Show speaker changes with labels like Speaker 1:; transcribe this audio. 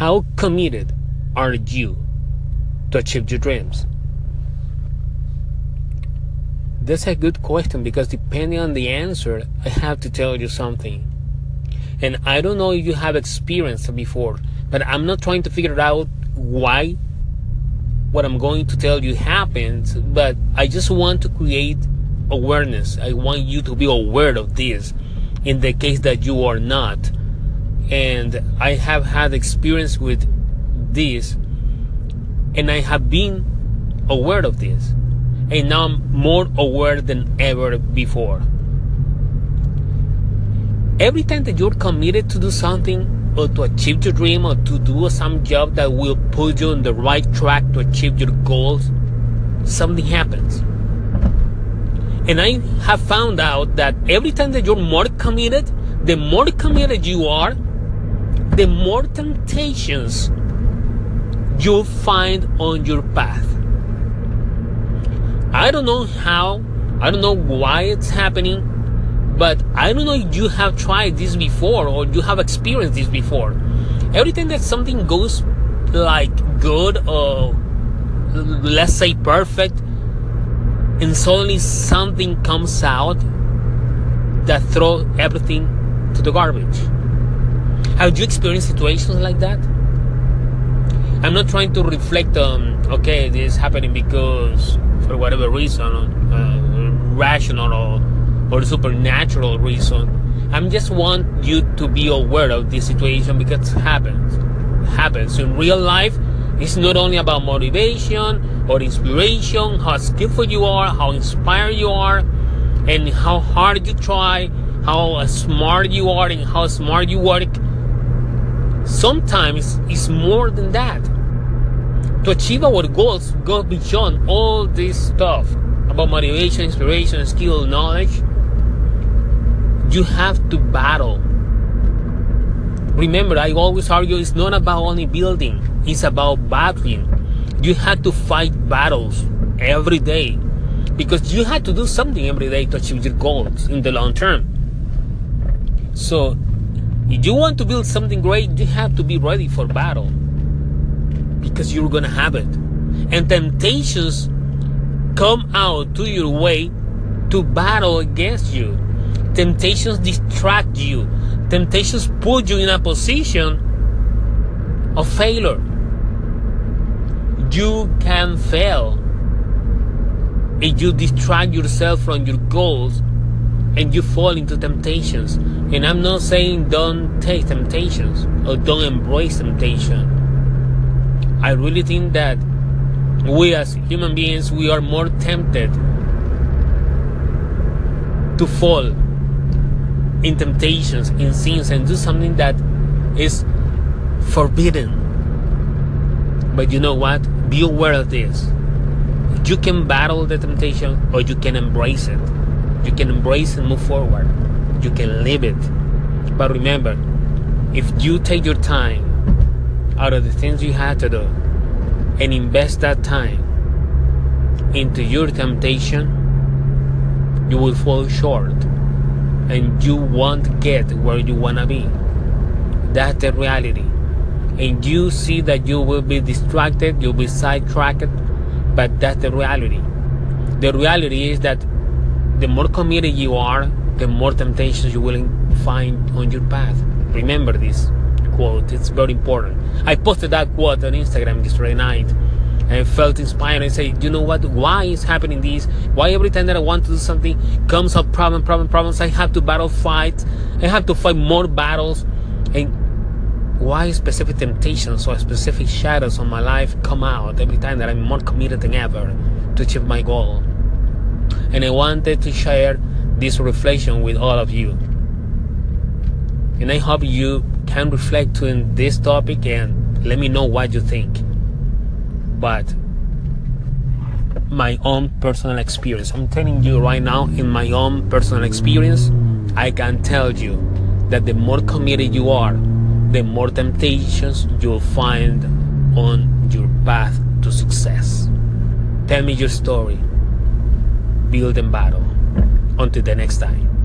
Speaker 1: How committed are you to achieve your dreams? That's a good question because depending on the answer, I have to tell you something. And I don't know if you have experienced before, but I'm not trying to figure out why what I'm going to tell you happens, but I just want to create awareness. I want you to be aware of this in the case that you are not. And I have had experience with this and I have been aware of this. And now I'm more aware than ever before. Every time that you're committed to do something or to achieve your dream or to do some job that will put you on the right track to achieve your goals, something happens. And I have found out that every time that you're more committed, the more committed you are, the more temptations you'll find on your path. I don't know how, I don't know why it's happening, but I don't know if you have tried this before or you have experienced this before. Every time that something goes like good or let's say perfect, and suddenly something comes out that throw everything to the garbage. Have you experienced situations like that? I'm not trying to reflect on, okay, this is happening because for whatever reason, uh, rational or, or supernatural reason. I just want you to be aware of this situation because it happens. It happens in real life. It's not only about motivation or inspiration, how skillful you are, how inspired you are, and how hard you try, how smart you are, and how smart you work Sometimes it's more than that. To achieve our goals, go beyond all this stuff about motivation, inspiration, skill, knowledge. You have to battle. Remember, I always argue it's not about only building, it's about battling. You have to fight battles every day because you have to do something every day to achieve your goals in the long term. So if you want to build something great, you have to be ready for battle because you're gonna have it. And temptations come out to your way to battle against you. Temptations distract you. Temptations put you in a position of failure. You can fail if you distract yourself from your goals and you fall into temptations. And I'm not saying don't take temptations or don't embrace temptation. I really think that we as human beings we are more tempted to fall in temptations, in sins, and do something that is forbidden. But you know what? Be aware of this. You can battle the temptation or you can embrace it. You can embrace and move forward. You can live it. But remember, if you take your time out of the things you had to do and invest that time into your temptation, you will fall short and you won't get where you want to be. That's the reality. And you see that you will be distracted, you'll be sidetracked, but that's the reality. The reality is that the more committed you are, the more temptations you will find on your path. Remember this quote, it's very important. I posted that quote on Instagram yesterday night and felt inspired and say, you know what, why is happening this? Why every time that I want to do something comes up problem, problem, problems, I have to battle fight, I have to fight more battles and why specific temptations or specific shadows on my life come out every time that I'm more committed than ever to achieve my goal and I wanted to share this reflection with all of you. And I hope you can reflect on this topic and let me know what you think. But my own personal experience, I'm telling you right now, in my own personal experience, I can tell you that the more committed you are, the more temptations you'll find on your path to success. Tell me your story build and battle. Until the next time.